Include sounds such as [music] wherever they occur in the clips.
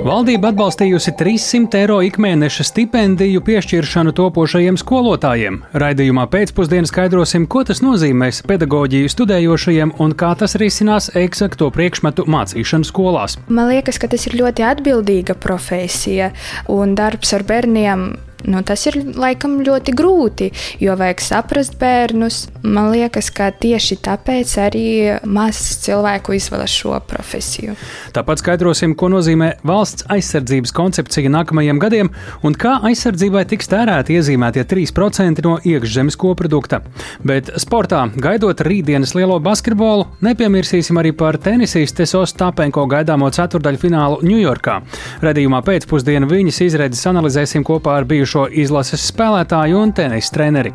Valdība atbalstījusi 300 eiro ikmēneša stipendiju piešķiršanu topošajiem skolotājiem. Raidījumā pēcpusdienā skaidrosim, ko tas nozīmēs pedagoģiju studējošajiem un kā tas risinās eksakto priekšmetu mācīšanu skolās. Man liekas, ka tas ir ļoti atbildīga profesija un darbs ar bērniem Nu, tas ir laikam ļoti grūti, jo vajag saprast bērnus. Man liekas, ka tieši tāpēc arī maz cilvēku izvēlas šo profesiju. Tāpat skaidrosim, ko nozīmē valsts aizsardzības koncepcija nākamajiem gadiem un kā aizsardzībai tiks tērēti iezīmētie 3% no iekšzemes koprodukta. Bet sportā, gaidot rītdienas lielo basketbolu, nepiemirsīsim arī par tenisistes Ostapenko gaidāmo ceturdaļu finālu Ņujorkā. Radījumā pēcpusdienā viņas izredzes analizēsim kopā ar bijušo bijušo izlases spēlētāju un tenisa treneri.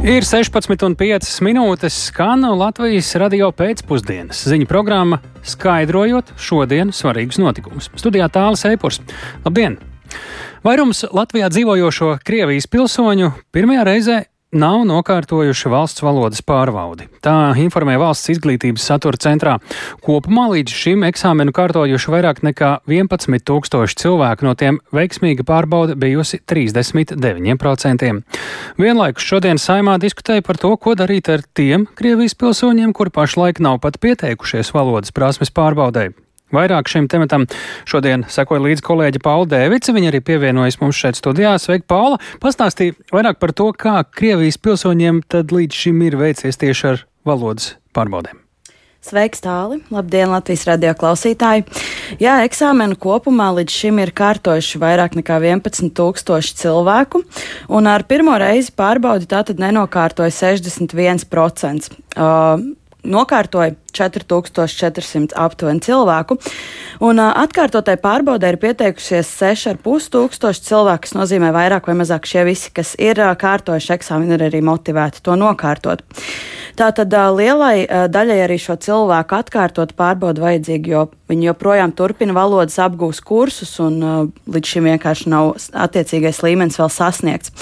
Ir 16,5 minūtes skan Latvijas radio pēcpusdienas ziņu programma, skaidrojot šodienas svarīgus notikumus. Studijā tālāk Eipurs. Labdien! Vairums Latvijā dzīvojošo Krievijas pilsoņu pirmajā reizē nav nokārtojuši valsts valodas pārvaldi. Tā informē valsts izglītības satura centrā. Kopumā līdz šim eksāmenu kārtojuši vairāk nekā 11 tūkstoši cilvēku, no tiem veiksmīga pārbauda bijusi 39%. Vienlaikus šodien saimā diskutēja par to, ko darīt ar tiem Krievijas pilsoņiem, kuri pašlaik nav pat pieteikušies valodas prasmes pārbaudē. Vairāk šim tematam šodien sekoja līdzi kolēģi Paula Dēvica. Viņa arī pievienojas mums šeit studijā. Sveika, Paula! Pastāstīja vairāk par to, kā Krievijas pilsoņiem tad līdz šim ir veicies tieši ar valodas pārbaudēm. Sveiks, tāli! Labdien, Latvijas radio klausītāji! Jā, eksāmenu kopumā līdz šim ir kārtojuši vairāk nekā 11,000 cilvēku, un ar pirmo reizi pārbaudi tātad nenokārtoja 61%. Uh, nokārtoja 4400 aptuveni cilvēku. Un atkārtotai pārbaudē ir pieteikušies 6,5 tūkstoši cilvēku, kas nozīmē vairāk vai mazāk šie visi, kas ir kārtojuši eksāmenu, ir arī motivēti to nokārtot. Tātad lielai daļai arī šo cilvēku atkārtot pārbaudu vajadzīgi, jo viņi joprojām turpina valodas apgūst kursus un līdz šim vienkārši nav attiecīgais līmenis vēl sasniegts.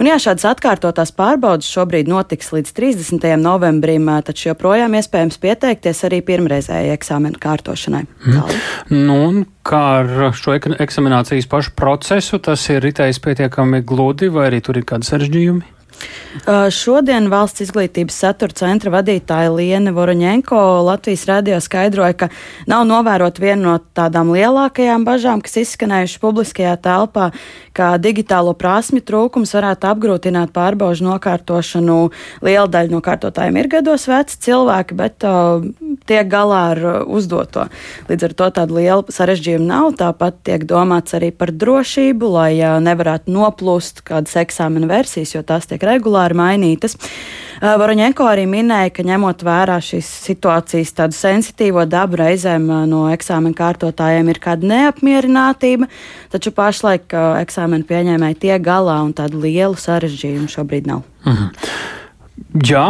Un jā, šādas atkārtotās pārbaudas šobrīd notiks līdz 30. novembrim, taču joprojām iespējams pieteikties arī pirmreizējai eksāmena kārtošanai. Mm. Nu, kā ar šo eksaminācijas pašu procesu, tas ir ritējis pietiekami gludi, vai arī tur ir kādi sarežģījumi? Uh, šodien valsts izglītības satura centra vadītāja Liene Voroņenko Latvijas radio skaidroja, ka nav novērot vienu no tādām lielākajām bažām, kas izskanējuši publiskajā telpā, ka digitālo prasmi trūkums varētu apgrūtināt pārbaužu nokārtošanu. Liela daļa no kārtotājiem ir gados veci cilvēki, bet uh, tiek galā ar uh, uzdoto. Līdz ar to tāda liela sarežģījuma nav. Tāpat tiek domāts arī par drošību, lai uh, nevarētu noplūst kādas eksāmena versijas, jo tās tiek regulāri mainītas. Voroņenko arī minēja, ka ņemot vērā šīs situācijas tādu sensitīvo dabu, reizēm no eksāmena kārtotājiem ir kāda neapmierinātība, taču pašlaik eksāmena pieņēmēji tiek galā un tādu lielu sarežģījumu šobrīd nav. Mhm. Jā,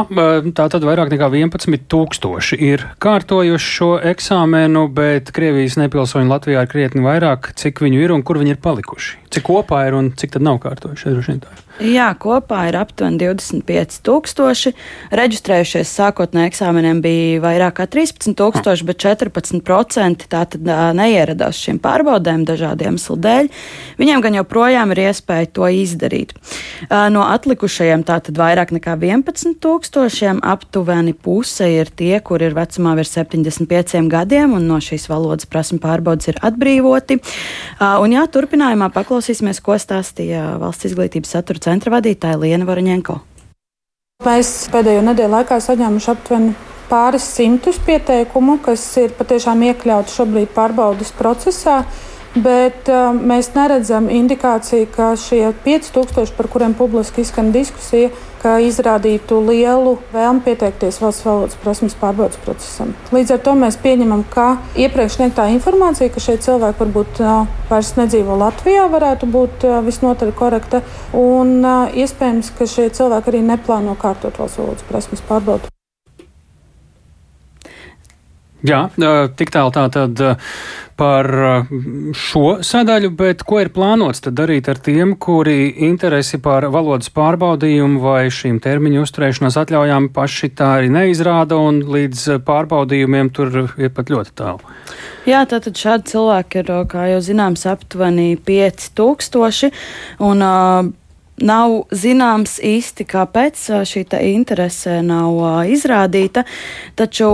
tā tad vairāk nekā 11,000 ir kārtojuši šo eksāmenu, bet Krievijas nepilsoņi Latvijā ir krietni vairāk. Cik viņu ir un kur viņi ir palikuši? Cik kopā ir un cik tad nav kārtojuši? Jā, kopā ir aptuveni 25,000. Reģistrējušies sākotnēji eksāmeniem bija vairāk kā 13,000, bet 14% tātad neieradās šīm pārbaudēm dažādiem iemeslu dēļ. Viņiem gan joprojām ir iespēja to izdarīt. No atlikušajiem tātad vairāk nekā 11,000 aptuveni puse ir tie, kur ir vecumā virs 75 gadiem un no šīs valodas prasmu pārbaudas ir atbrīvoti. Un jā, turpinājumā paklausīsimies, ko stāstīja valsts izglītības satura centra vadītāja Liena Varaņenko. Mēs pēdējo nedēļu laikā saņēmuši aptuveni pāris simtus pieteikumu, kas ir patiešām iekļauti šobrīd pārbaudas procesā. Bet uh, mēs neredzam indikāciju, ka šie 5000, par kuriem publiski izskan diskusija, izrādītu lielu vēlmi pieteikties valsts valodas prasmes pārbaudas procesam. Līdz ar to mēs pieņemam, ka iepriekš sniegtā informācija, ka šie cilvēki varbūt uh, vairs nedzīvo Latvijā, varētu būt uh, visnotaļ korekta. Un uh, iespējams, ka šie cilvēki arī neplāno kārtot valsts valodas prasmes pārbaudu. Jā, tik tālu tā tad par šo sadaļu, bet ko ir plānots darīt ar tiem, kuri interesi par valodas pārbaudījumu vai šīm termiņu uzturēšanās atļaujām paši tā arī neizrāda un līdz pārbaudījumiem tur ir pat ļoti tālu? Jā, tātad šādi cilvēki ir, kā jau zināms, aptuveni 5000. Un, uh, Nav zināms īsti, kāpēc šī interese nav izrādīta, taču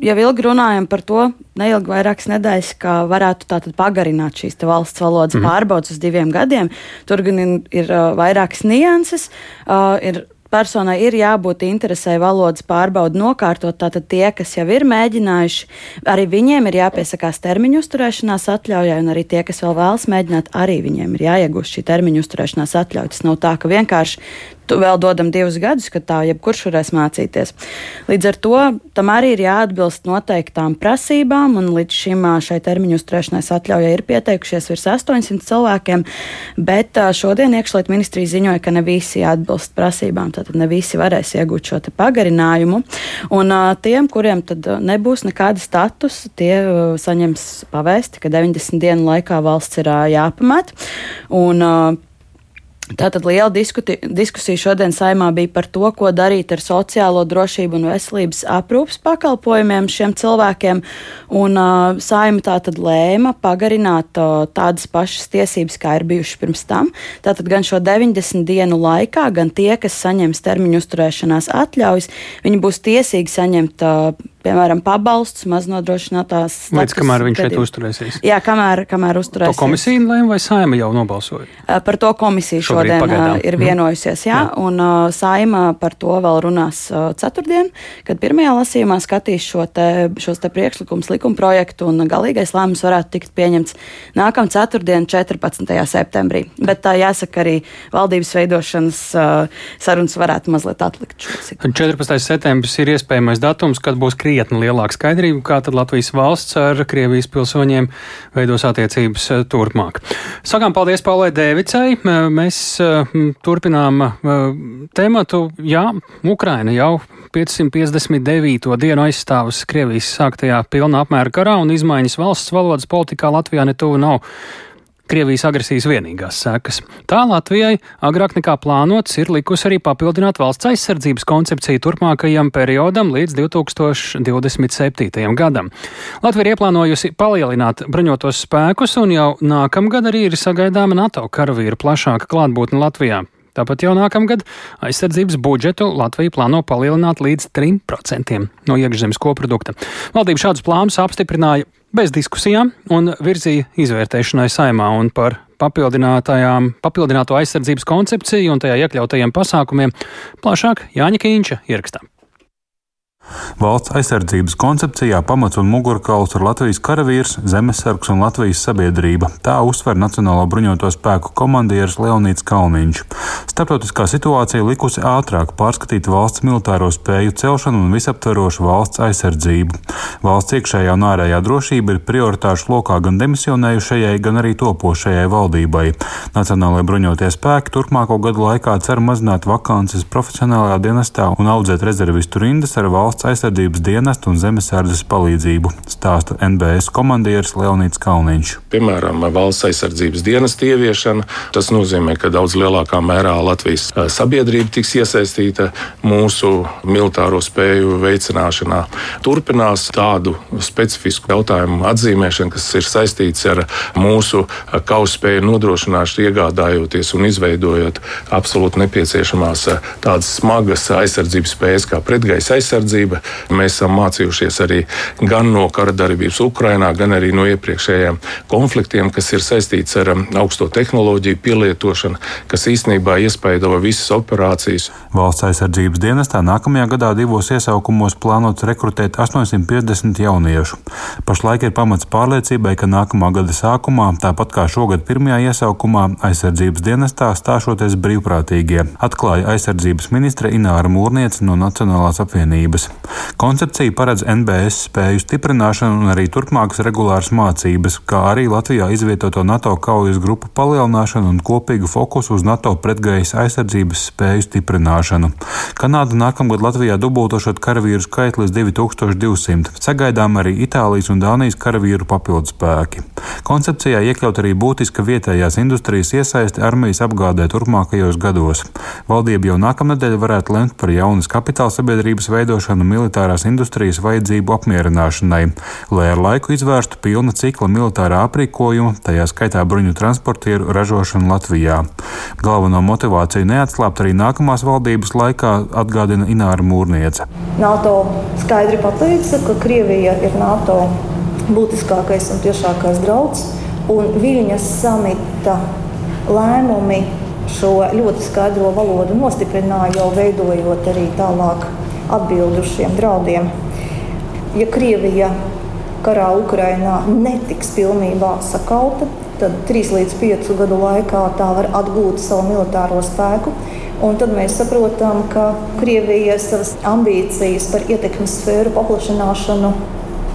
jau ilgi runājam par to, neilgi vairākas nedēļas, ka varētu pagarināt šīs valsts valodas mm. pārbaudas uz diviem gadiem. Tur gan ir, ir vairākas nianses. Ir personai ir jābūt interesē valodas pārbaudu nokārtot. Tātad tie, kas jau ir mēģinājuši, arī viņiem ir jāpiesakās termiņu uzturēšanās atļaujai, un arī tie, kas vēl vēlas mēģināt, arī viņiem ir jāiegūst šī termiņu uzturēšanās atļauja. Tas nav tā, ka vienkārši vēl dodam divus gadus, kad tā jebkurš varēs mācīties. Līdz ar to tam arī ir jāatbilst noteiktām prasībām, un līdz šim šai termiņu uzturēšanās atļaujai ir pieteikušies virs 800 cilvēkiem, bet šodien iekšliet ministrija ziņoja, ka ne visi atbilst prasībām, tātad ne visi varēs iegūt šo pagarinājumu, un tiem, kuriem tad nebūs nekāda status, tie saņems pavēsti, ka 90 dienu laikā valsts ir jāpamet. Un, Tātad liela diskuti, diskusija šodien saimā bija par to, ko darīt ar sociālo drošību un veselības aprūpas pakalpojumiem šiem cilvēkiem. Un, uh, saima tātad lēma pagarināt uh, tādas pašas tiesības, kā ir bijušas pirms tam. Tātad gan šo 90 dienu laikā, gan tie, kas saņems termiņu uzturēšanās atļaujas, viņi būs tiesīgi saņemt uh, piemēram, pabalsts, maznodrošinātās. Līdz kamēr viņš šeit uzturēsies? Jā, kamēr, kamēr uzturēsies. To komisija lēma vai saima jau nobalsoja? Par to komisija Šobrīd šodien pagaidām. ir mhm. vienojusies, jā, jā. un uh, saima par to vēl runās uh, ceturtdien, kad pirmajā lasījumā skatīs šo te, šos te priekšlikums likuma projektu, un galīgais lēmums varētu tikt pieņemts nākamā ceturtdien, 14. septembrī. Bet tā jāsaka arī valdības veidošanas uh, sarunas varētu mazliet atlikt šos. 14. septembris ir iespējamais datums, kad būs krīze krietni lielāka skaidrība, kā tad Latvijas valsts ar Krievijas pilsoņiem veidos attiecības eh, turpmāk. Sakām paldies Paulai Dēvicai. Mēs eh, turpinām eh, tematu. Jā, Ukraina jau 559. dienu aizstāvus Krievijas sāktajā pilna apmēra karā un izmaiņas valsts valodas politikā Latvijā netuvu nav Krievijas agresijas vienīgās sekas. Tā Latvijai agrāk nekā plānots ir likusi arī papildināt valsts aizsardzības koncepciju turpmākajam periodam līdz 2027. gadam. Latvija ir ieplānojusi palielināt bruņotos spēkus, un jau nākamgad arī ir sagaidāma NATO karavīru plašāka klātbūtne Latvijā. Tāpat jau nākamgad aizsardzības budžetu Latvija plāno palielināt līdz 3% no iekšzemes koprodukta. Valdība šādus plānus apstiprināja bez diskusijām un virzīja izvērtēšanai saimā un par papildināto aizsardzības koncepciju un tajā iekļautajiem pasākumiem plašāk Jāņa Kīņša ierakstā. Valsts aizsardzības koncepcijā pamats un mugurkauls ir Latvijas karavīrs, zemesargs un Latvijas sabiedrība. Tā uzsver Nacionālo bruņoto spēku komandieris Leonīts Kalniņš. Starptautiskā situācija likusi ātrāk pārskatīt valsts militāro spēju celšanu un visaptverošu valsts aizsardzību. Valsts iekšējā un ārējā drošība ir prioritāšu lokā gan demisionējušajai, gan arī topošajai valdībai. Nacionālajie bruņotie spēki turpmāko gadu laikā cer mazināt vakances profesionālajā dienestā un audzēt rezervistu rindas ar valsts valsts aizsardzības dienestu un zemesardzes palīdzību, stāsta NBS komandieris Leonīts Kalniņš. Piemēram, valsts aizsardzības dienesta ieviešana. Tas nozīmē, ka daudz lielākā mērā Latvijas sabiedrība tiks iesaistīta mūsu militāro spēju veicināšanā. Turpinās tādu specifisku jautājumu atzīmēšana, kas ir saistīts ar mūsu kauspēju nodrošināšanu, iegādājoties un izveidojot absolūti nepieciešamās tādas smagas aizsardzības spējas kā pretgaisa aizsardzība palīdzība. Mēs esam mācījušies arī gan no kara darbības Ukrajinā, gan arī no iepriekšējiem konfliktiem, kas ir saistīts ar um, augsto tehnoloģiju pielietošanu, kas īstenībā iespaido visas operācijas. Valsts aizsardzības dienestā nākamajā gadā divos iesaukumos plānots rekrutēt 850 jauniešu. Pašlaik ir pamats pārliecībai, ka nākamā gada sākumā, tāpat kā šogad pirmajā iesaukumā, aizsardzības dienestā stāšoties brīvprātīgie, atklāja aizsardzības ministre Ināra Mūrniece no Nacionālās apvienības. Koncepcija paredz NBS spēju stiprināšanu un arī turpmākas regulāras mācības, kā arī Latvijā izvietoto NATO kaujas grupu palielināšanu un kopīgu fokusu uz NATO pretgaisa aizsardzības spēju stiprināšanu. Kanāda nākamgad Latvijā dubultošot karavīru skaitu līdz 2200. Sagaidām arī Itālijas un Dānijas karavīru papildu spēki. Koncepcijā iekļaut arī būtiska vietējās industrijas iesaisti armijas apgādē turpmākajos gados. Valdība jau nākamnedēļ varētu lemt par jaunas kapitāla sabiedrības veidošanu militārās industrijas vajadzību apmierināšanai, lai ar laiku izvērstu pilna cikla militārā aprīkojuma, tajā skaitā bruņu transportieru ražošanu Latvijā. Galveno motivāciju neatslāpt arī nākamās valdības laikā atgādina Ināra Mūrniece. NATO skaidri pateica, ka Krievija ir NATO būtiskākais un tiešākais drauds. Un Viļņas samita lēmumi šo ļoti skaidro valodu nostiprināja, jau veidojot arī tālāk atbildi uz šiem draudiem. Ja Krievija karā Ukrainā netiks pilnībā sakauta, tad 3 līdz 5 gadu laikā tā var atgūt savu militāro spēku. Un tad mēs saprotam, ka Krievija savas ambīcijas par ietekmes sfēru paplašināšanu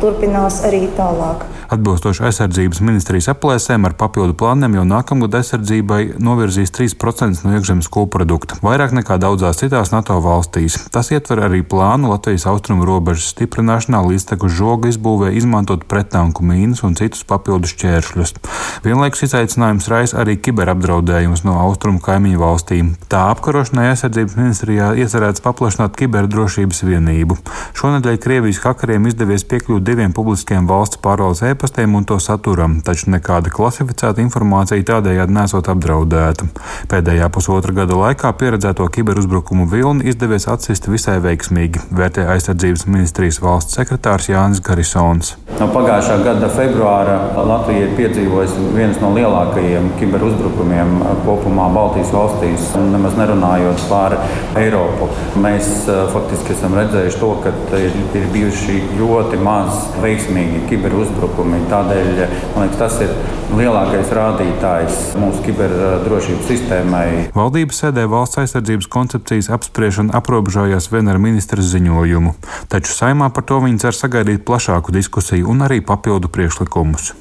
turpinās arī tālāk. Atbilstoši aizsardzības ministrijas aplēsēm, ar papildu plāniem jau nākamgad aizsardzībai novirzīs 3% no iekšzemes koprodukta, vairāk nekā daudzās citās NATO valstīs. Tas ietver arī plānu Latvijas austrumu robežas stiprināšanā līdztekus žoga izbūvē, izmantot pretanku mīnas un citus papildu šķēršļus. Vienlaikus izaicinājums raisa arī kiberapdraudējums no austrumu kaimiņu valstīm. Tā apkarošanai aizsardzības ministrijā iecerēts paplašināt kiberdrošības vienību. Šonadēļ Krievijas hakeriem izdevies piekļūt diviem publiskiem valsts pārvaldes e-pastiem un to saturam, taču nekāda klasificēta informācija tādējādi nesot apdraudēta. Pēdējā pusotra gada laikā pieredzēto kiberuzbrukumu vilni izdevies atsist visai veiksmīgi, vērtē aizsardzības ministrijas valsts sekretārs Jānis Garisons. No pagājušā gada februāra Latvija ir piedzīvojusi viens no lielākajiem kiberuzbrukumiem kopumā Baltijas valstīs, nemaz nerunājot par Eiropu. Mēs faktiski esam redzējuši to, ka ir, ir bijuši ļoti maz veiksmīgi kiberuzbrukumi. Tādēļ man liekas, tas ir lielākais rādītājs mūsu kiberdrošības sistēmai. Valdības sēdē valsts aizsardzības koncepcijas apspriešana aprobežojās vien ar ministra ziņojumu, taču saimā par to viņi cer sagaidīt plašāku diskusiju un arī papildu priekšlikumus.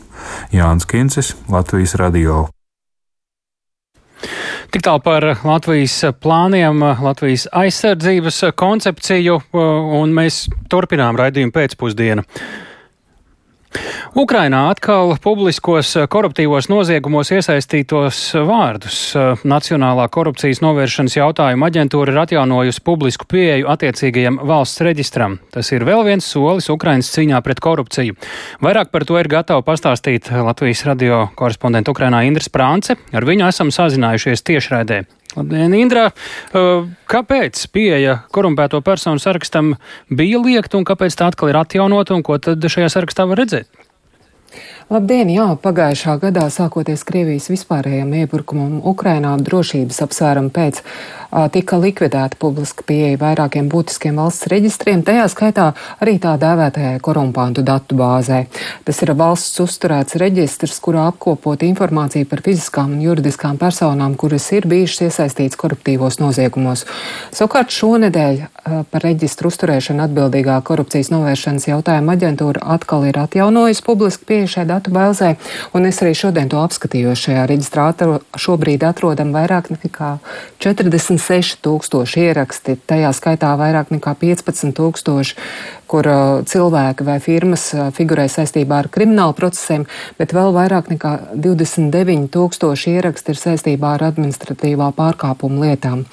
Jānis Kincis, Latvijas Radio. Tik tālu par Latvijas plāniem, Latvijas aizsardzības koncepciju, un mēs turpinām raidījumu pēcpusdienu. Ukrainā atkal publiskos koruptīvos noziegumos iesaistītos vārdus. Nacionālā korupcijas novēršanas jautājuma aģentūra ir atjaunojusi publisku pieeju attiecīgajam valsts reģistram. Tas ir vēl viens solis Ukrainas cīņā pret korupciju. Vairāk par to ir gatava pastāstīt Latvijas radio korespondenta Ukrainā Indras Prānce. Ar viņu esam sazinājušies tiešraidē. Labdien, Indra! Kāpēc pieeja korumpēto personu sarakstam bija liekta un kāpēc tā atkal ir atjaunota un ko tad šajā sarakstā var redzēt? Labdien! Jā, pagājušā gadā, sākoties Krievijas vispārējiem iebrukumam Ukrainā drošības apsvērumu pēc, tika likvidēta publiska pieeja vairākiem būtiskiem valsts reģistriem, tajā skaitā arī tā dēvētajai korumpantu datu bāzē. Tas ir valsts uzturēts reģistrs, kurā apkopot informāciju par fiziskām un juridiskām personām, kuras ir bijušas iesaistītas koruptīvos noziegumos. Savukārt šonedēļ par reģistru uzturēšanu atbildīgā korupcijas novēršanas jautājuma aģentūra atkal ir atjaunojusi publiski pieeja šai datu bāzē, un es arī šodien to apskatīju. Šajā reģistrā šobrīd atrodam vairāk nekā 46 tūkstoši ieraksti, tajā skaitā vairāk nekā 15 tūkstoši kur uh, cilvēki vai firmas uh, figurē saistībā ar kriminālu procesiem, bet vēl vairāk nekā 29 tūkstoši ieraksti ir saistībā ar administratīvā pārkāpuma lietām.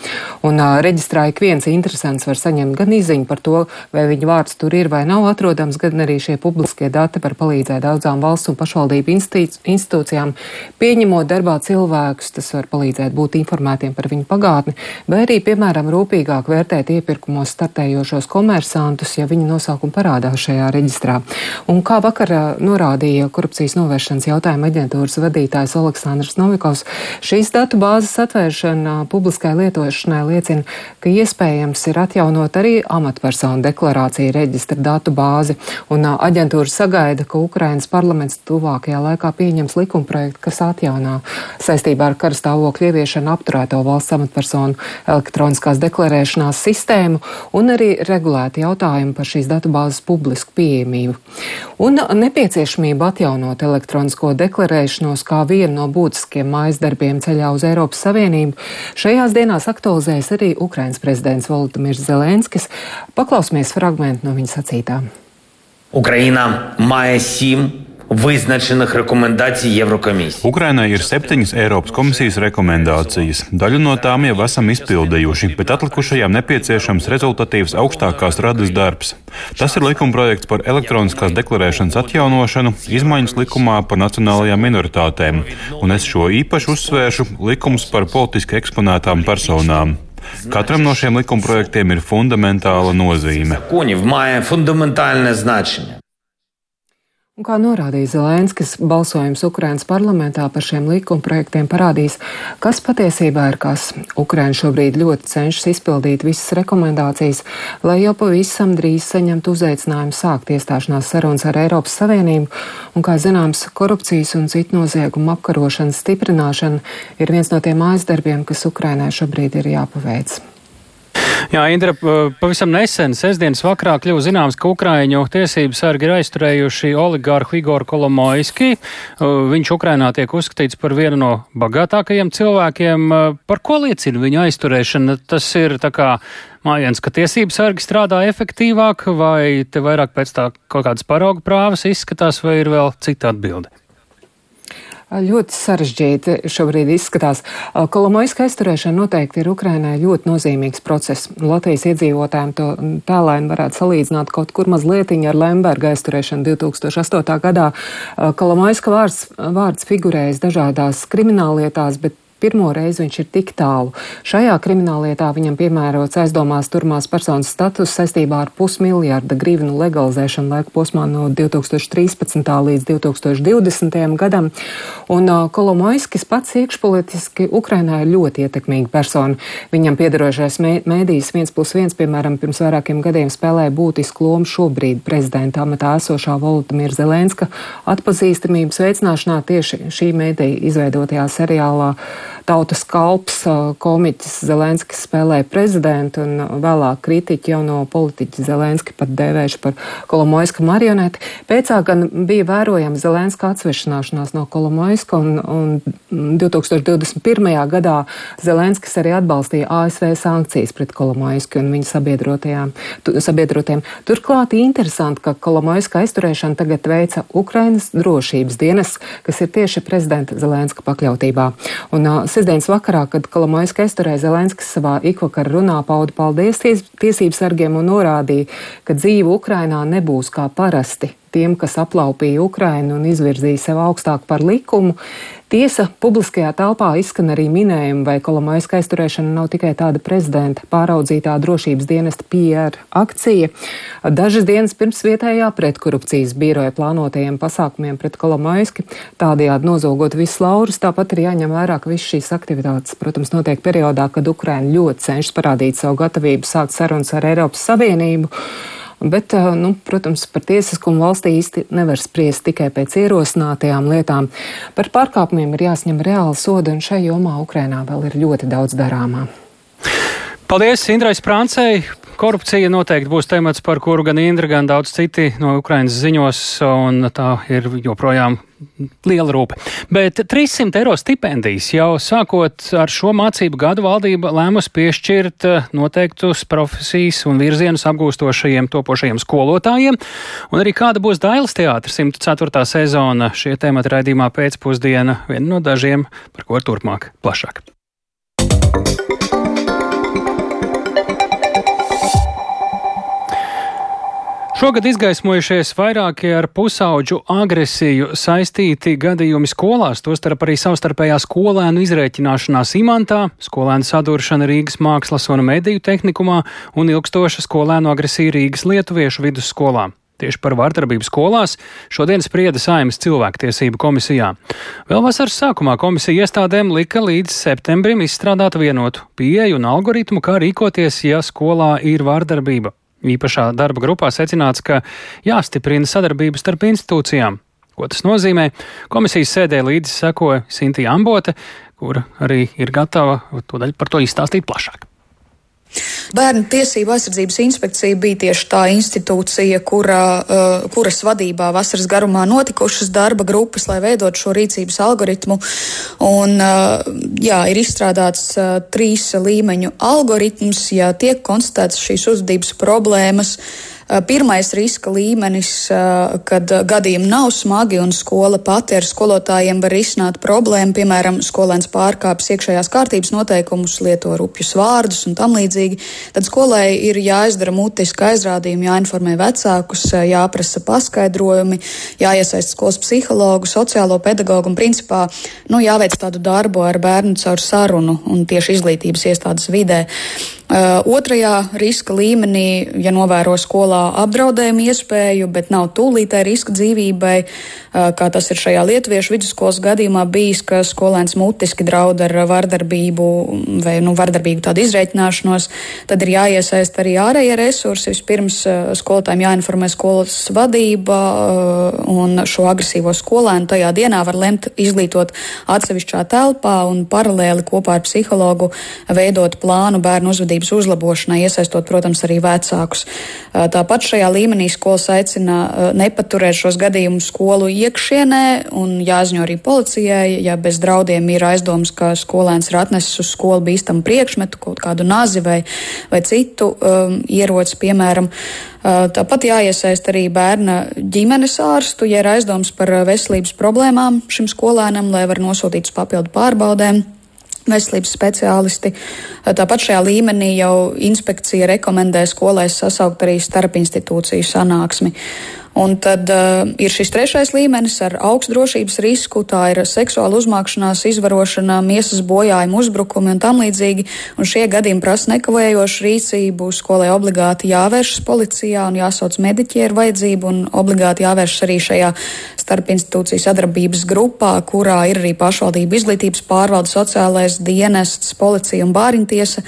Un uh, reģistrā ik viens interesants var saņemt gan izziņu par to, vai viņa vārds tur ir vai nav atrodams, gan arī šie publiskie dati var palīdzēt daudzām valsts un pašvaldību institūcijām, pieņemot darbā cilvēkus, tas var palīdzēt būt informētiem par viņu pagātni, vai arī, piemēram, rūpīgāk vērtēt iepirkumos startējošos komersantus, ja viņi nosauc nosaukumu parādās šajā reģistrā. Un kā vakar norādīja korupcijas novēršanas jautājuma aģentūras vadītājs Aleksandrs Novikovs, šīs datu bāzes atvēršana publiskai lietošanai liecina, ka iespējams ir atjaunot arī amatpersonu deklarāciju reģistra datu bāzi. Un aģentūra sagaida, ka Ukrainas parlaments tuvākajā laikā pieņems likumprojektu, kas atjaunā saistībā ar karstāvokļu ieviešanu apturēto valsts amatpersonu elektroniskās deklarēšanās sistēmu un arī regulēti jautājumi par šīs datubāzes publisku pieejamību un nepieciešamību atjaunot elektronisko deklarēšanos kā vienu no būtiskiem maizdarbiem ceļā uz Eiropas Savienību. Šajās dienās aktualizējas arī Ukrainas prezidents Volodimirs Zelenskis. Paklausīsimies fragment no viņa sacītām. Ukraina māja simt Viznačenih rekomendāciju Eirokomisijas. Ukrainai ir septiņas Eiropas komisijas rekomendācijas. Daļu no tām jau esam izpildījuši, bet atlikušajām nepieciešams rezultatīvs augstākās radas darbs. Tas ir likumprojekts par elektroniskās deklarēšanas atjaunošanu, izmaiņas likumā par nacionālajām minoritātēm, un es šo īpaši uzsvēršu likums par politiski eksponētām personām. Katram no šiem likumprojektiem ir fundamentāla nozīme. Un kā norādīja Zelenskis, balsojums Ukrainas parlamentā par šiem likumprojektiem parādīs, kas patiesībā ir kas. Ukraina šobrīd ļoti cenšas izpildīt visas rekomendācijas, lai jau pavisam drīz saņemtu uzaicinājumu sākt iestāšanās sarunas ar Eiropas Savienību, un, kā zināms, korupcijas un citu noziegumu apkarošanas stiprināšana ir viens no tiem aizdarbiem, kas Ukrainai šobrīd ir jāpaveic. Jā, Indra, pavisam nesen, sestdienas vakarā kļuva zināms, ka Ukraiņu tiesības sargi ir aizturējuši oligārhu Igoru Kolomoiski. Viņš Ukrainā tiek uzskatīts par vienu no bagātākajiem cilvēkiem. Par ko liecina viņa aizturēšana? Tas ir tā kā mājiens, ka tiesības sargi strādā efektīvāk, vai te vairāk pēc tā kaut kādas paraugu prāvas izskatās, vai ir vēl cita atbilde? Ļoti sarežģīti šobrīd izskatās. Kolomoiska aizturēšana noteikti ir Ukrainai ļoti nozīmīgs process. Latvijas iedzīvotājiem to tēlēni varētu salīdzināt kaut kur mazliet ar Lemberga aizturēšanu 2008. gadā. Kolomoiska vārds, vārds figurējas dažādās krimināllietās, bet Pirmo reizi viņš ir tik tālu. Šajā krimināllietā viņam piemērots aizdomās turmās personas status saistībā ar pusmiljarda grivnu legalizēšanu laika posmā no 2013. līdz 2020. gadam. Un Kolomoiskis pats iekšpolitiski Ukrainā ir ļoti ietekmīga persona. Viņam piedarošais mēdījis viens plus viens, piemēram, pirms vairākiem gadiem spēlēja būtisku lomu šobrīd prezidenta amatā esošā Volodimira Zelenska atpazīstamības veicināšanā tieši šī mēdīja izveidotajā seriālā tautas kalps, komiķis Zelenskis spēlēja prezidentu un vēlāk kritiķi jauno politiķi Zelenski pat dēvējuši par Kolomoiska marioneti. Pēcāk gan bija vērojama Zelenska atsvešināšanās no Kolomoiska un, un 2021. gadā Zelenskis arī atbalstīja ASV sankcijas pret Kolomoisku un viņa sabiedrotiem. Turklāt interesanti, ka Kolomoiska aizturēšana tagad veica Ukrainas drošības dienas, kas ir tieši prezidenta Zelenska pakļautībā. Un sestdienas vakarā, kad Kolomoiska aizturēja Zelenskis savā ikvakar runā pauda paldies ties, tiesības sargiem un norādīja, ka dzīve Ukrainā nebūs kā parasti tiem, kas aplaupīja Ukrainu un izvirzīja sev augstāk par likumu. Tiesa, publiskajā telpā izskan arī minējumi, vai Kolomaiska aizturēšana nav tikai tāda prezidenta pāraudzītā drošības dienesta PR akcija. Dažas dienas pirms vietējā pretkorupcijas biroja plānotajiem pasākumiem pret Kolomaiski, tādējādi nozogot visus laurus, tāpat ir jāņem vērā, ka visas šīs aktivitātes, protams, notiek periodā, kad Ukraina ļoti cenšas parādīt savu gatavību sākt sarunas ar Eiropas Savienību. Bet, nu, protams, par tiesiskumu valstī īsti nevar spriest tikai pēc ierosinātajām lietām. Par pārkāpumiem ir jāsņem reāli sodi, un šai jomā Ukrainā vēl ir ļoti daudz darāmā. Paldies Indrai Sprāncei! Korupcija noteikti būs temats, par kuru gan Indra, gan daudz citi no Ukrainas ziņos, un tā ir joprojām liela rūpe. Bet 300 eiro stipendijas jau sākot ar šo mācību gadu valdība lēmus piešķirt eh, noteiktus profesijas un virzienus apgūstošajiem topošajiem skolotājiem, un arī kāda būs Dailas teātra 104. sezona šie temati raidījumā pēcpusdiena viena no dažiem, par ko turpmāk plašāk. Šogad izgaismojušies vairāki ar pusauģu agresiju saistīti gadījumi skolās, tostarp arī savstarpējā skolēnu izrēķināšanās imantā, skolēnu saduršana Rīgas mākslas un mediju tehnikumā un ilgstoša skolēnu agresija Rīgas lietuviešu vidusskolā. Tieši par vārdarbību skolās šodien sprieda Saimas cilvēktiesību komisijā. Vēl vasaras sākumā komisija iestādēm lika līdz septembrim izstrādāt vienotu pieeju un algoritmu, kā rīkoties, ja skolā ir vārdarbība. Īpašā darba grupā secināts, ka jāstiprina sadarbības starp institūcijām. Ko tas nozīmē? Komisijas sēdē līdzi sekoja Sintīna Ambote, kura arī ir gatava par to izstāstīt plašāk. Bērnu tiesību aizsardzības inspekcija bija tieši tā institūcija, kura, uh, kuras vadībā vasaras garumā notikušas darba grupas, lai veidot šo rīcības algoritmu. Un, uh, jā, ir izstrādāts uh, trīs līmeņu algoritms, ja tiek konstatētas šīs uzvedības problēmas. Uh, pirmais riska līmenis, eh, kad gadījumi nav smagi un skola pati ar skolotājiem var risināt problēmu, piemēram, skolēns pārkāpjas iekšējās kārtības noteikumus, lieto rupjus vārdus un tam līdzīgi, tad skolai ir jāizdara mutiski aizrādījumi, jāinformē vecākus, eh, jāprasa paskaidrojumi, jāiesaist skolas psihologu, sociālo pedagogu un principā nu, jāveic tādu darbu ar bērnu caur sarunu un tieši izglītības iestādes vidē. Uh, otrajā riska līmenī, ja novēro skolā apdraudējumu iespēju, bet nav tūlītē riska dzīvībai, uh, kā tas ir šajā lietuviešu vidusskolas gadījumā bijis, ka skolēns mutiski draud ar vardarbību vai nu, vardarbīgu tādu izreikināšanos, tad ir jāiesaist arī ārējie resursi. Vispirms uh, skolotājiem jāinformē skolas vadība un šo agresīvo skolēnu tajā dienā var lemt izglītot atsevišķā telpā un paralēli kopā ar psihologu veidot plānu bērnu uzvedību uzvedības uzlabošanai, iesaistot, protams, arī vecākus. Tāpat šajā līmenī skolas aicina nepaturēt šos gadījumus skolu iekšienē un jāziņo arī policijai, ja bez draudiem ir aizdoms, ka skolēns ir atnesis uz skolu bīstamu priekšmetu, kaut kādu nazi vai, vai citu um, ieroci, piemēram. Tāpat jāiesaist arī bērna ģimenes ārstu, ja ir aizdoms par veselības problēmām šim skolēnam, lai var nosūtīt uz papildu pārbaudēm veselības speciālisti. Tāpat šajā līmenī jau inspekcija rekomendē skolai sasaukt arī starpinstitūciju sanāksmi. Un tad uh, ir šis trešais līmenis ar augstu drošības risku, tā ir seksuāla uzmākšanās, izvarošana, miesas bojājuma, uzbrukumi un tam līdzīgi. Un šie gadījumi prasa nekavējošu rīcību, skolai obligāti jāvēršas policijā un jāsauc mediķi ar vajadzību, un obligāti jāvēršas arī šajā starpinstitūciju sadarbības grupā, kurā ir arī pašvaldība izglītības pārvalde, sociālais dienests, policija un bāriņtiesa.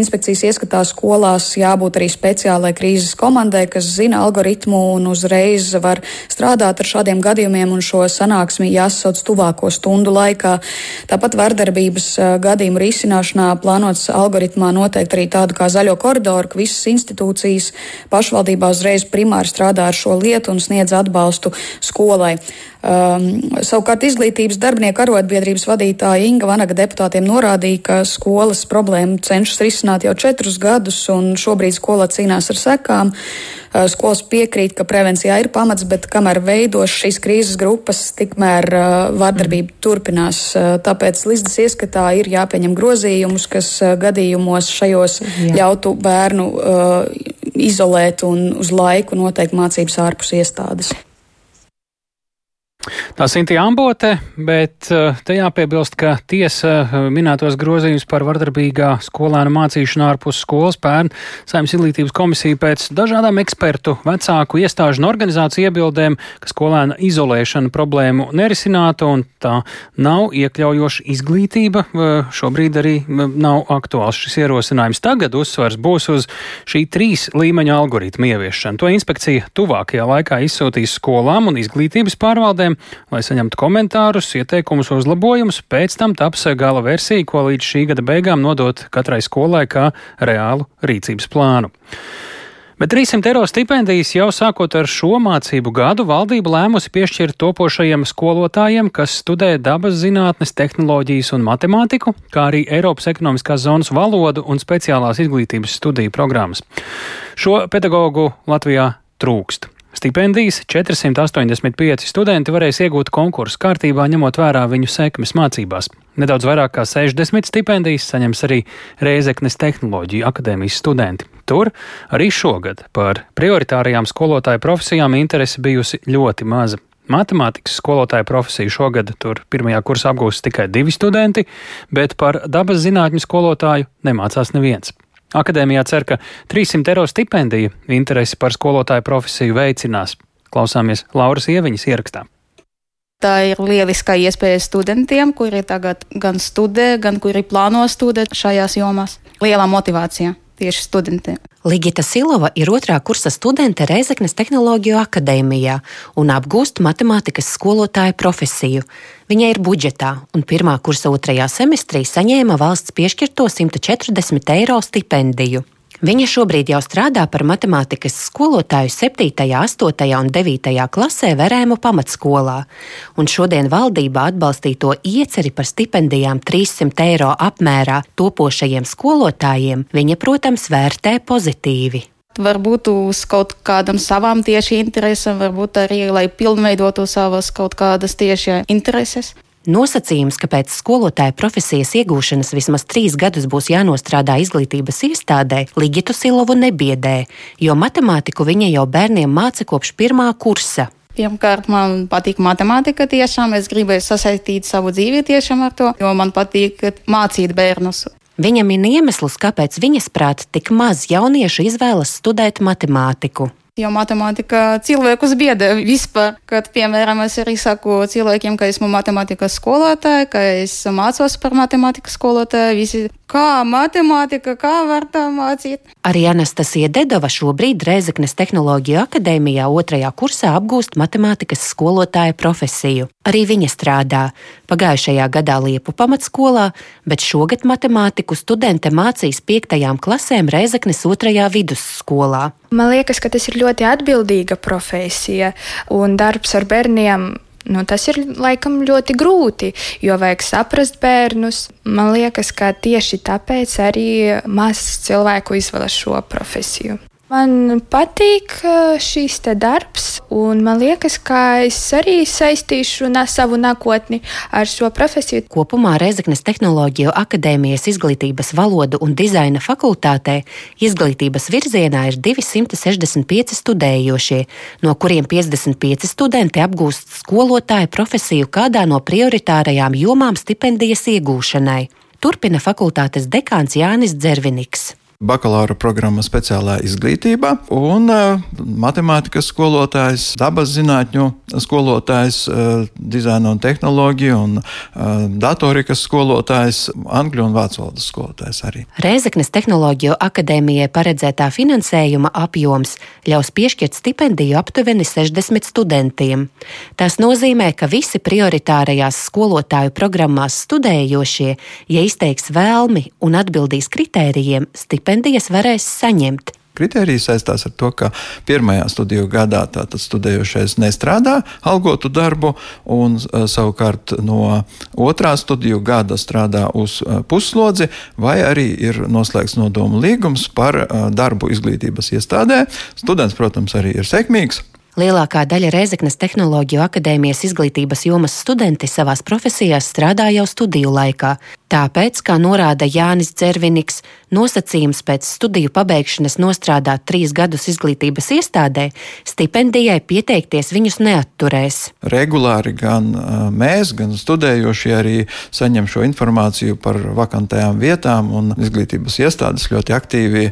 Inspekcijas ieskatā skolās jābūt arī speciālai krīzes komandai, kas zina algoritmu un uzreiz var strādāt ar šādiem gadījumiem un šo sanāksmi jāsasauc tuvāko stundu laikā. Tāpat vardarbības gadījumu risināšanā plānots algoritmā noteikti arī tādu kā zaļo koridoru, ka visas institūcijas pašvaldībā uzreiz primāri strādā ar šo lietu un sniedz atbalstu skolai. Um, savukārt izglītības darbinieku arotbiedrības vadītāja Inga Vanaga deputātiem norādīja, ka skolas problēmu cenšas risināt jau četrus gadus, un šobrīd skola cīnās ar sekām. Uh, skolas piekrīt, ka prevencijā ir pamats, bet kamēr veidos šīs krīzes grupas, tikmēr uh, vārdarbība turpinās. Uh, tāpēc Līdzdas ieskatā ir jāpieņem grozījumus, kas uh, gadījumos šajos Jā. ļautu bērnu uh, izolēt un uz laiku noteikt mācības ārpus iestādes. Tā Sintīna Ambote, bet eh, te jāpiebilst, ka tiesa eh, minētos grozījumus par vardarbīgā skolēna mācīšanu ārpus skolas pērn saimnes izglītības komisija pēc dažādām ekspertu, vecāku iestāžu un organizāciju iebildēm, ka skolēna izolēšana problēmu nerisinātu un tā nav iekļaujoša izglītība. Eh, šobrīd arī nav aktuāls šis ierosinājums. Tagad uzsvars būs uz šī trīs līmeņa algoritmu ieviešanu. To inspekcija tuvākajā laikā izsūtīs skolām un izglītības pārvaldēm iestādēm, lai saņemtu komentārus, ieteikumus, uzlabojumus. Pēc tam taps gala versija, ko līdz šī gada beigām nodot katrai skolai kā reālu rīcības plānu. Bet 300 eiro stipendijas jau sākot ar šo mācību gadu valdība lēmusi piešķirt topošajiem skolotājiem, kas studē dabas zinātnes, tehnoloģijas un matemātiku, kā arī Eiropas ekonomiskās zonas valodu un speciālās izglītības studiju programmas. Šo pedagoģu Latvijā trūkst. Stipendijas 485 studenti varēs iegūt konkursu kārtībā, ņemot vērā viņu sekmes mācībās. Nedaudz vairāk kā 60 stipendijas saņems arī Reizeknes tehnoloģiju akadēmijas studenti. Tur arī šogad par prioritārajām skolotāju profesijām interese bijusi ļoti maza. Matemātikas skolotāja profesiju šogad tur pirmajā kursā apgūst tikai divi studenti, bet par dabas zinātņu skolotāju nemācās neviens. Akadēmijā cer, ka 300 eiro stipendija interesi par skolotāju profesiju veicinās. Klausāmies Lauras Ieviņas ierakstā. Tā ir lieliska iespēja studentiem, kuri tagad gan studē, gan kuri plāno studēt šajās jomās. Liela motivācija. Tieši studentiem. Ligita Silova ir otrā kursa studente Reizeknas Tehnoloģiju akadēmijā un apgūst matemātikas skolotāja profesiju. Viņa ir budžetā un pirmā kursa otrajā semestrī saņēma valsts piešķirto 140 eiro stipendiju. Viņa šobrīd jau strādā par matemātikas skolotāju 7., 8. un 9. klasē Verēmu pamatskolā, un šodien valdībā atbalstīto ieceri par stipendijām 300 eiro apmērā topošajiem skolotājiem viņa, protams, vērtē pozitīvi. Varbūt uz kaut kādam savām tieši interesēm, varbūt arī, lai pilnveidotu savas kaut kādas tieši intereses. Nosacījums, ka pēc skolotāja profesijas iegūšanas vismaz trīs gadus būs jānostrādā izglītības iestādē, Ligitu Silovu nebiedē, jo matemātiku viņa jau bērniem māca kopš pirmā kursa. Pirmkārt, man patīk matemātika tiešām. Es gribēju sasaistīt savu dzīvi tiešām ar to, jo man patīk mācīt bērnus. Viņa min iemeslus, kāpēc viņas prāt tik maz jauniešu izvēlas studēt matemātiku. Jo matemātika cilvēkus biedē vispār. Kad, piemēram, es arī saku cilvēkiem, ka esmu matemātikas skolotāja, ka es mācos par matemātikas skolotāju, visi kā matemātika, kā var tā mācīt. Arī Anastasija Dedova šobrīd Rēzeknes Tehnoloģiju akadēmijā otrajā kursā apgūst matemātikas skolotāja profesiju. Arī viņa strādā pagājušajā gadā Liepu pamatskolā, bet šogad matemātiku studente mācīs piektajām klasēm Rēzeknes otrajā vidusskolā. Man liekas, ka tas ir ļoti atbildīga profesija un darbs ar bērniem. Nu, tas ir laikam ļoti grūti, jo vajag saprast bērnus. Man liekas, ka tieši tāpēc arī maz cilvēku izvēlas šo profesiju. Man patīk šīs darbs, un man liekas, ka es arī saistīšu savu nākotni ar šo profesiju. Kopumā Reizeknas Tehnoloģiju akadēmijas izglītības valodu un dizaina fakultātē izglītības virzienā ir 265 studējošie, no kuriem 55 studenti apgūst skolotāju profesiju kādā no prioritārajām jomām stipendijas iegūšanai. Turpina fakultātes dekāns Jānis Dzerviniks bakalaura programma speciālā izglītībā, un uh, matemātikas skolotājs, dabas zinātņu skolotājs, uh, dizaina un tehnoloģija, un uh, datorikas skolotājs, angļu un vācu valodas skolotājs arī. Rēzeknes tehnoloģiju akadēmijai paredzētā finansējuma apjoms ļaus piešķirt stipendiju aptuveni 60 studentiem. Tas nozīmē, ka visi prioritārajās skolotāju programmās studējošie, ja izteiks vēlmi un atbildīs kritērijiem, stipendiju stipendijas varēs saņemt. Kritērijas saistās ar to, ka pirmajā studiju gadā tātad studējošais nestrādā algotu darbu, un uh, savukārt no otrā studiju gada strādā uz uh, puslodzi, vai arī ir noslēgts nodomu līgums par uh, darbu izglītības iestādē. Students, protams, arī ir sekmīgs. Lielākā daļa Reizeknas Tehnoloģiju akadēmijas izglītības jomas studenti savās profesijās strādā jau studiju laikā. Tāpēc, kā norāda Jānis Dzerviniks, nosacījums pēc studiju pabeigšanas nostrādāt trīs gadus izglītības iestādē, stipendijai pieteikties viņus neatturēs. Regulāri gan mēs, gan studējošie arī saņem šo informāciju par vakantajām vietām, un izglītības iestādes ļoti aktīvi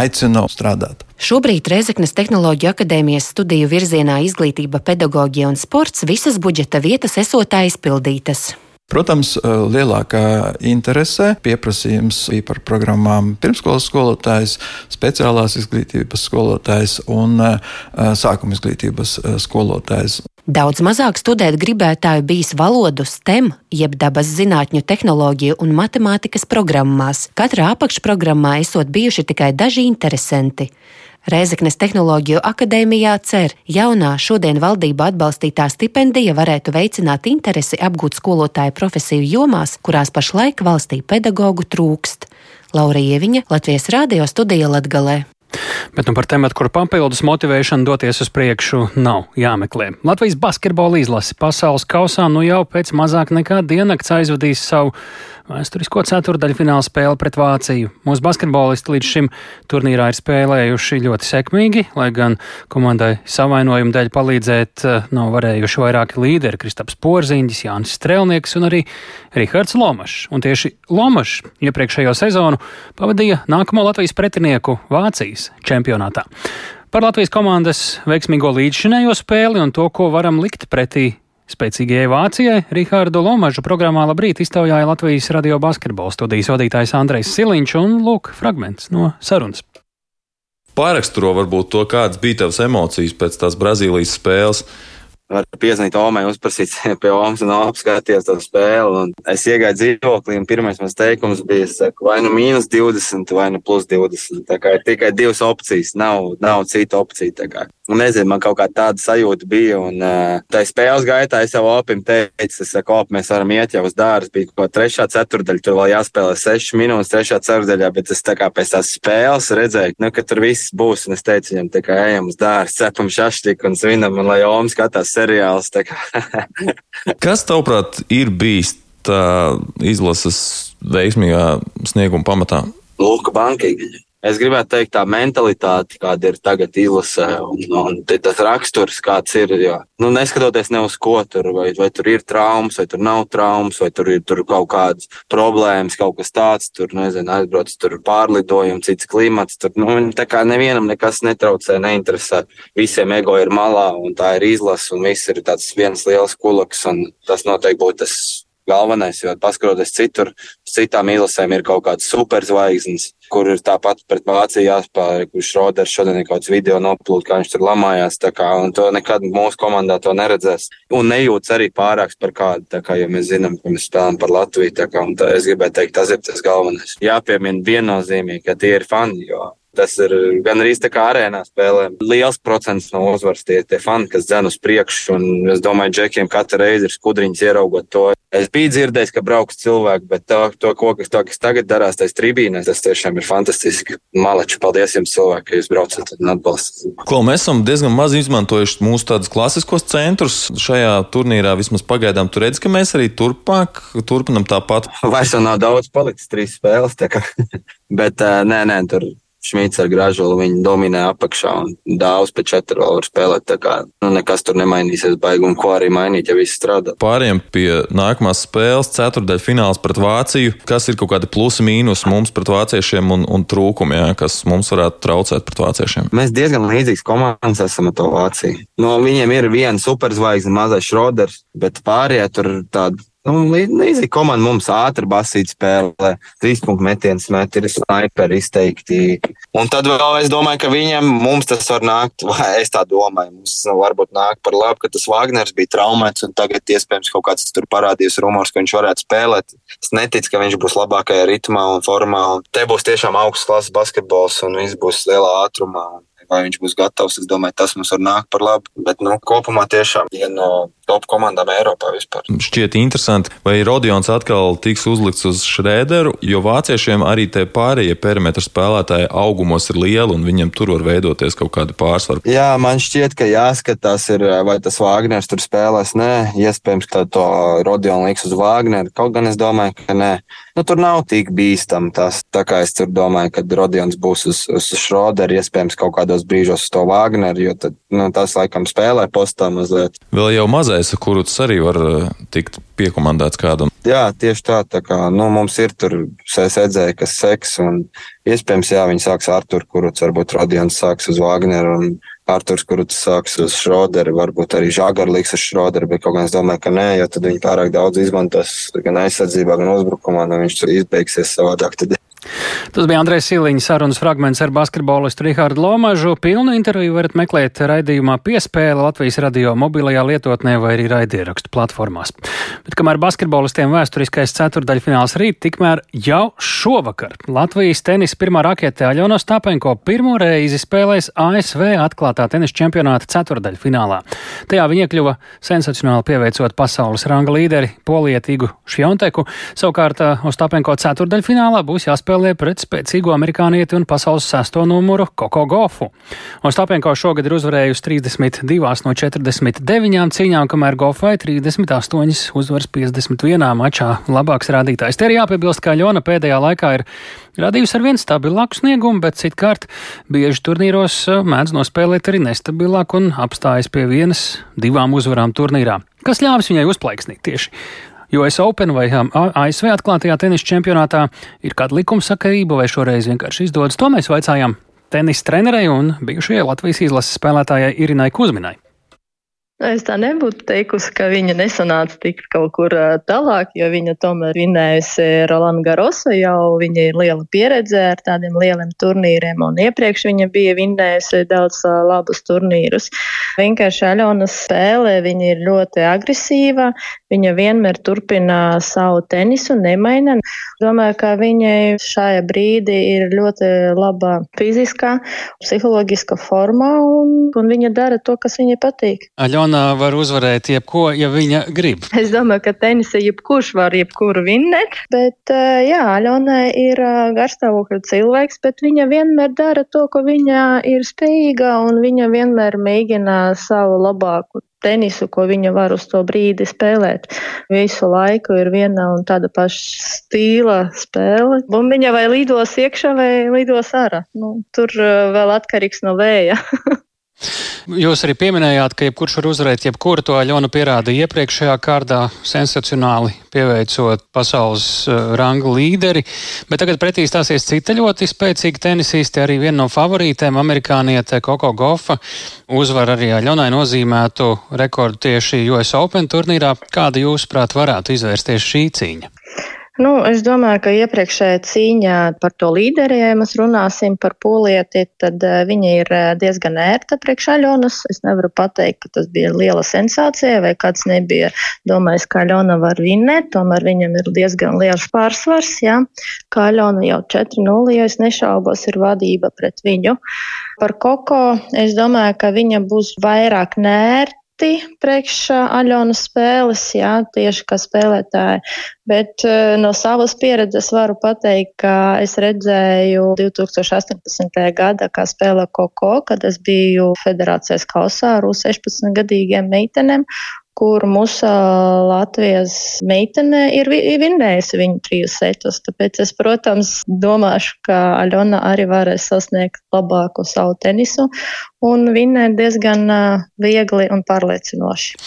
aicina strādāt. Šobrīd Reizeknas Tehnoloģiju akadēmijas studiju virzienā izglītība, pedagoģija un sports visas budžeta vietas esot aizpildītas. Protams, lielākā interese pieprasījums bija par programmām pirmskolas skolotājs, speciālās izglītības skolotājs un sākuma izglītības skolotājs. Daudz mazāk studēt gribētāju bijis valodu STEM, jeb dabas zinātņu, tehnoloģiju un matemātikas programmās. Katrā apakšprogrammā esot bijuši tikai daži interesanti. Reizeknes Tehnoloģiju akadēmijā cer, jaunā šodien valdība atbalstītā stipendija varētu veicināt interesi apgūt skolotāju profesiju jomās, kurās pašlaik valstī pedagoģu trūkst. Laura Ieviņa, Latvijas Rādio studija Latgalē. Bet nu par tematu, kur papildus motivēšana doties uz priekšu, nav jāmeklē. Latvijas basketbola izlase pasaules kausā nu jau pēc mazāk nekā diennakts aizvadīs savu vēsturisko ceturdaļfināla spēli pret Vāciju. Mūsu basketbolisti līdz šim turnīrā ir spēlējuši ļoti sekmīgi, lai gan komandai savainojumu dēļ palīdzēt eh, nav varējuši vairāki līderi - Kristaps Porziņģis, Jānis Strelnieks un arī Rihards Lomašs. Un tieši Lomašs iepriekšējo sezonu pavadīja nākamo Latvijas pretinieku Vācijas čempionātā. Par Latvijas komandas veiksmīgo līdzšinējo spēli un to, ko varam likt pretī spēcīgajai Vācijai, Rihārdu Lomažu programmā Labrīt iztaujāja Latvijas radio basketbola studijas vadītājs Andrejs Siliņš un lūk fragments no sarunas. Pāraksturo varbūt to, kādas bija tavas emocijas pēc tās Brazīlijas spēles var piezvanīt Omai, uzprasīt [laughs] pie Omas un apskatīties to spēli. Un es iegāju dzīvoklī, un pirmais mans teikums bija, saku, vai nu mīnus 20, vai nu plus 20. Tā kā ir tikai divas opcijas, nav, nav cita opcija. Un nezinu, man kaut kā tāda sajūta bija. Un uh, tā spēles gaitā es jau opim teicu, es saku, op, mēs varam iet jau uz dārza. Bija kaut kā trešā ceturdaļa, tur vēl jāspēlē sešas minūtes trešā ceturdaļā, bet es tā kā pēc tās spēles redzēju, nu, ka tur viss būs. Un es teicu viņam, tā kā ejam uz dārza, cepam šašķiku un svinam, un lai Omas skatās seriāls. [laughs] Kas, tavuprāt, ir bijis tā izlases veiksmīgā snieguma pamatā? Lūk, bankīgi. Es gribētu teikt, tā mentalitāte, kāda ir tagad izlasē, un, un tas raksturs, kāds ir. Jo, nu, neskatoties ne uz ko tur, vai, vai tur ir traumas, vai tur nav traumas, vai tur ir tur kaut kādas problēmas, kaut kas tāds, tur nezinu, aizbrauc, tur pārlidojumi, cits klimats. Tur, nu, tā kā nevienam nekas netraucē, neinteresē. Visiem ego ir malā, un tā ir izlase, un viss ir tāds viens liels kulaks, un tas noteikti būtu tas galvenais, jo paskatoties citur, citām izlasēm ir kaut kāds superzvaigznes, kur ir tāpat pret Vāciju jāspēlē, kurš Roders šodien ir kaut kāds video noplūst, kā viņš tur lamājās, tā kā, un to nekad mūsu komandā to neredzēs. Un nejūtas arī pārāks par kādu, tā kā, jo mēs zinām, ka mēs spēlējam par Latviju, tā kā, un tā, es gribēju teikt, tas ir tas galvenais. Jāpiemina viennozīmīgi, ka tie ir fani, jo Tas ir gan arī tā kā arēnā spēlē. Liels procents no uzvaras tie, tie fani, kas dzen uz priekšu. Un es domāju, džekiem katru reizi ir skudriņas ieraugot to. Es biju dzirdējis, ka brauks cilvēki, bet to, to ko, kas, to, kas tagad darās tajā tribīnē, tas tiešām ir fantastiski. Malači, paldies jums, cilvēki, ka jūs braucat un atbalstat. Klau, mēs esam diezgan maz izmantojuši mūsu tādus klasiskos centrus šajā turnīrā. Vismaz pagaidām tur redz, ka mēs arī turpmāk turpinam tāpat. Vairs nav daudz palicis, trīs spēles. [laughs] bet nē, nē, tur Šmīts ar gražulu viņi dominē apakšā un dāvs pēc četru vēl var spēlēt. Tā kā nu, nekas tur nemainīsies baigi un ko arī mainīt, ja viss strādā. Pāriem pie nākamās spēles, ceturdaļa fināls pret Vāciju. Kas ir kaut kādi plusi mīnus mums pret vāciešiem un, un trūkumi, jā, kas mums varētu traucēt pret vāciešiem? Mēs diezgan līdzīgs komandas esam ar to Vāciju. No viņiem ir viena superzvaigzne, mazais Šroders, bet pārējie tur tādi Nu, līdzīgi komanda mums ātri basīt spēlē, trīs punktu metienus met, ir sniperi izteikti. Un tad vēl es domāju, ka viņiem mums tas var nākt, vai [laughs] es tā domāju, mums nu, varbūt nāk par labu, ka tas Wagners bija traumēts un tagad iespējams kaut kāds tur parādījis rumors, ka viņš varētu spēlēt. Es neticu, ka viņš būs labākajā ritmā un formā. Un te būs tiešām augsts klases basketbols un viss būs lielā ātrumā. Vai viņš būs gatavs, es domāju, tas mums var nākt par labu. Bet, nu, kopumā tiešām viena no top komandām Eiropā vispār. Šķiet interesanti, vai Rodions atkal tiks uzlikts uz Šrēderu, jo vāciešiem arī tie pārējie perimetra spēlētāji augumos ir lieli un viņiem tur var veidoties kaut kāda pārsvara. Jā, man šķiet, ka jāskatās, ir, vai tas Vāgners tur spēlēs. Nē, iespējams, ka to Rodionu liks uz Vāgneru. Kaut gan es domāju, ka nē. Nu, tur nav tik bīstami tas. Tā kā es tur domāju, ka Rodions būs uz, uz Šroderu, iespējams, kaut kādos brīžos uz to Vāgneru, jo tad, nu, tas laikam spēlē postā mazliet. Vēl jau mazais Gaisa Kuruts arī var eh, tikt piekomandēts kādam. Jā, tieši tā. tā kā, nu, mums ir tur sēdzēji, kas seks, un iespējams, jā, viņi sāks ar Arturu Kuruts, varbūt Radions sāks uz Wagneru, un Arturs Kuruts sāks uz Šroderu, varbūt arī Žagara liks uz Šroderu, bet kaut gan es domāju, ka nē, jo tad viņi pārāk daudz izmantos gan aizsardzībā, gan uzbrukumā, un viņš tur izbeigsies savādāk. Tad Tas bija Andrēs Siliņš sarunas fragments ar basketbolistu Rihārdu Lomažu. Pilnu interviju varat meklēt raidījumā piespēle Latvijas radio mobilajā lietotnē vai arī raidierakstu platformās. Bet kamēr basketbolistiem vēsturiskais ceturdaļfināls rīt, tikmēr jau šovakar Latvijas tenisa pirmā rakete Aļona Stapenko pirmo reizi spēlēs ASV atklātā tenisa čempionāta ceturdaļfinālā. Tajā viņa iekļuva sensacionāli pieveicot pasaules ranga līderi Polietīgu Šjonteku. Savukārt Ostapenko ceturdaļfinālā būs jāspēlē jāspēlē pret spēcīgo amerikānieti un pasaules sesto numuru Koko Gofu. Ostapenko šogad ir uzvarējusi 32 no 49 cīņām, kamēr Gofai 38 uzvaras 51 mačā labāks rādītājs. Te ir jāpiebilst, ka Ļona pēdējā laikā ir radījusi ar vien stabilāku sniegumu, bet citkārt bieži turnīros eh, mēdz nospēlēt arī nestabilāk un apstājas pie vienas, divām uzvarām turnīrā. Kas ļāvis viņai uzplaiksnīt tieši US Open vai um, ASV atklātajā tenisa čempionātā ir kāda likumsakarība vai šoreiz vienkārši izdodas. To mēs vaicājām tenisa trenerei un bijušajai Latvijas izlases spēlētājai Irinai Kuzminai. Es tā nebūtu teikusi, ka viņa nesanāca tik kaut kur tālāk, jo viņa tomēr vinējusi Rolanda Garosa, jau viņa ir liela pieredze ar tādiem lieliem turnīriem, un iepriekš viņa bija vinējusi daudz labus turnīrus. Vienkārši Aļonas spēle, viņa ir ļoti agresīva, viņa vienmēr turpina savu tenisu, nemaina. Domāju, ka viņai šajā brīdī ir ļoti laba fiziskā, psiholoģiska formā, un, un viņa dara to, kas viņai patīk. Aļona Aļona var uzvarēt jebko, ja viņa grib. Es domāju, ka tenisa jebkurš var jebkuru vinnēt, bet eh, jā, Aļona ir eh, garstāvokļa cilvēks, bet viņa vienmēr dara to, ko viņa ir spējīga, un viņa vienmēr mēģina savu labāku tenisu, ko viņa var uz to brīdi spēlēt. Visu laiku ir viena un tāda paša stila spēle. Bumbiņa vai lidos iekšā vai lidos ārā. Nu, tur vēl atkarīgs no vēja. [laughs] Jūs arī pieminējāt, ka jebkurš var uzvarēt jebkuru to Aļona pierādīja iepriekšējā kārdā, sensacionāli pieveicot pasaules uh, ranga līderi, bet tagad pretī stāsies cita ļoti spēcīga tenisiste, arī viena no favorītēm, amerikāniete Koko Gofa, uzvar arī Aļonai nozīmētu rekordu tieši US Open turnīrā. Kāda jūsuprāt varētu izvērsties šī cīņa? Nu, es domāju, ka iepriekšējā cīņā par to līderi, ja mēs runāsim par polieti, tad uh, viņa ir uh, diezgan ērta priekš Aļonas. Es nevaru pateikt, ka tas bija liela sensācija vai kāds nebija domājis, ka Aļona var vinnēt, tomēr viņam ir diezgan liels pārsvars, jā. Kā Aļona jau 4-0, ja es nešaubos, ir vadība pret viņu. Par Koko es domāju, ka viņa būs vairāk nērta citi priekš Aļonas spēles, jā, tieši kā spēlētāji. Bet no savas pieredzes varu pateikt, ka es redzēju 2018. gada, kā spēlē Koko, kad es biju federācijas kausā ar 16 gadīgiem meitenēm, kur mūsu Latvijas meitene ir vinnējusi viņu trīs setus. Tāpēc es, protams, domāšu, ka Aļona arī varēs sasniegt labāku savu tenisu un vinnēt diezgan viegli un pārliecinoši.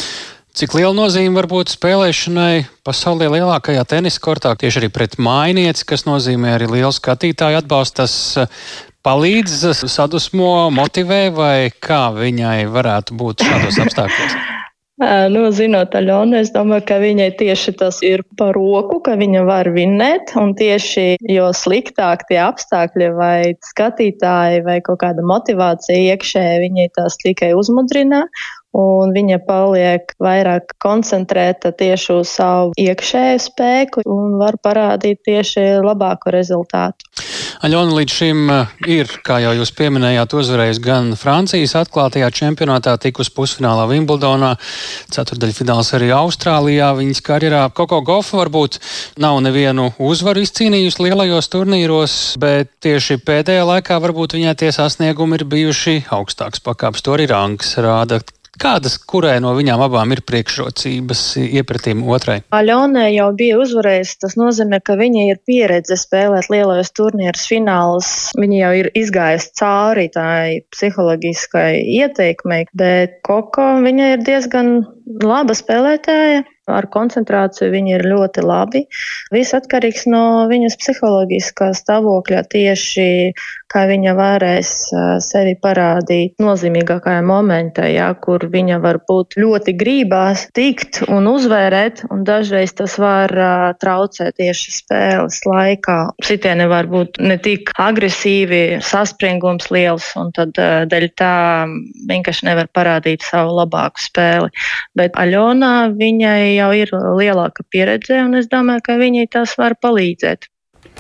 Cik liela nozīme var būt spēlēšanai pasaulē lielākajā tenisa kortā, tieši arī pret mainieci, kas nozīmē arī lielu skatītāju atbalstu? Tas palīdz, sadusmo, motivē vai kā viņai varētu būt šādos apstākļos? Nu, zinot Aļonu, es domāju, ka viņai tieši tas ir par roku, ka viņa var vinnēt, un tieši jo sliktāk tie apstākļi vai skatītāji vai kaut kāda motivācija iekšēji, viņai tās tikai uzmudrina, un viņa paliek vairāk koncentrēta tieši uz savu iekšēju spēku un var parādīt tieši labāku rezultātu. Aļona līdz šim eh, ir, kā jau jūs pieminējāt, uzvarējis gan Francijas atklātajā čempionātā, tikus pusfinālā Wimbledonā, ceturdaļfināls arī Austrālijā. Viņas karjerā Koko Gofa varbūt nav nevienu uzvaru izcīnījusi lielajos turnīros, bet tieši pēdējā laikā varbūt viņai tie sasniegumi ir bijuši augstāks pakāps. To arī rangs rāda. Kādas, kurai no viņām abām ir priekšrocības iepratīm otrai? Aļona jau bija uzvarējusi. Tas nozīmē, ka viņa ir pieredze spēlēt lielajos turnīrus finālus. Viņa jau ir izgājusi cauri tai psiholoģiskai ieteikmei, bet Koko viņa ir diezgan laba spēlētāja. Ar koncentrāciju viņi ir ļoti labi. Viss atkarīgs no viņas psiholoģiskā stāvokļa tieši kā viņa varēs sevi parādīt nozīmīgākajā momentā, jā, kur viņa var būt ļoti grībās tikt un uzvērēt, un dažreiz tas var traucēt tieši spēles laikā. Sitieni var būt ne tik agresīvi, saspringums liels, un tad dēļ tā vienkārši nevar parādīt savu labāku spēli. Bet Aļona viņai jau ir lielāka pieredze, un es domāju, ka viņai tas var palīdzēt.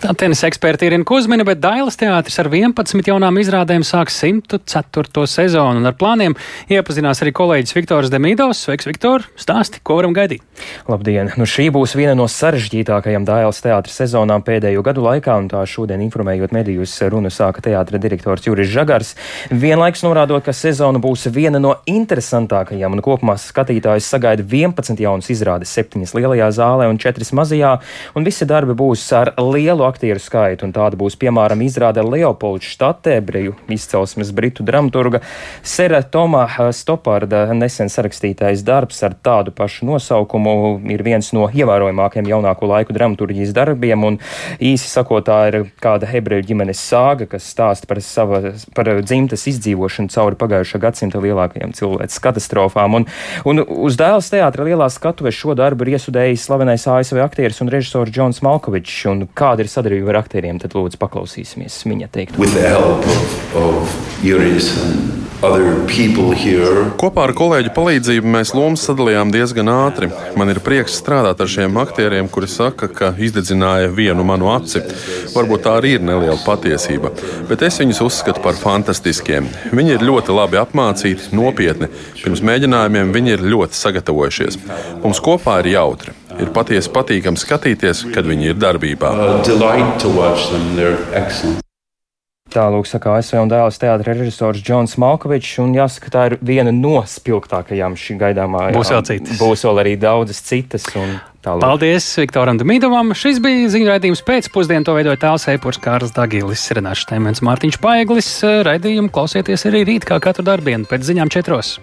Tenisa eksperta Irina Kuzmina, bet Dailas teātris ar 11 jaunām izrādēm sāks 104. sezonu un ar plāniem iepazinās arī kolēģis Viktors Demīdovs. Sveiks, Viktor! Stāsti, ko varam gaidīt? Labdien! Nu, šī būs viena no sarežģītākajām Dailas teātris sezonām pēdējo gadu laikā, un tā šodien informējot medijus runu sāka teātra direktors Juris Žagars, vienlaiks norādot, ka sezona būs viena no interesantākajām, un kopumā skatītājs sagaida 11 jaunas izrādes, 7 lielajā zālē un 4 mazajā, un visi darbi būs ar lielu lielu aktieru skaitu, un tāda būs piemēram izrāde Leopolds Štatebreju izcelsmes britu dramaturga Sera Tomā Stoparda nesen sarakstītais darbs ar tādu pašu nosaukumu ir viens no ievērojamākajiem jaunāko laiku dramaturģijas darbiem, un īsi sakot, tā ir kāda hebreju ģimenes sāga, kas stāsta par, sava, par dzimtas izdzīvošanu cauri pagājušā gadsimta lielākajām cilvēces katastrofām. Un, un uz dēls teātra lielā skatuves šo darbu ir iesudējis slavenais ASV aktieris un režisors Džons Malkovičs. Kāda ir sadarbība ar aktieriem, tad lūdzu paklausīsimies viņa teikt. Kopā ar kolēģu palīdzību mēs lomas sadalījām diezgan ātri. Man ir prieks strādāt ar šiem aktieriem, kuri saka, ka izdedzināja vienu manu aci. Varbūt tā arī ir neliela patiesība, bet es viņus uzskatu par fantastiskiem. Viņi ir ļoti labi apmācīti, nopietni. Pirms mēģinājumiem viņi ir ļoti sagatavojušies. Mums kopā ir jautri. Ir patiesi patīkami skatīties, kad viņi ir darbībā. Tālāk saka ASV un dēls teātris režisors Džons Malkovičs, un jāsaka, tā ir viena no spilgtākajām šī gaidāmā. Būs vēl citas. Būs vēl arī daudzas citas. Tālūk. Paldies Viktoram Damidovam. Šis bija ziņraidījums pēcpusdienā. To veidoja tēls Eipurs Kārs Dagilis, Renāšs Teimens, Mārtiņš Paeglis. Raidījumu klausieties arī rīt, kā katru darbienu pēc ziņām četros.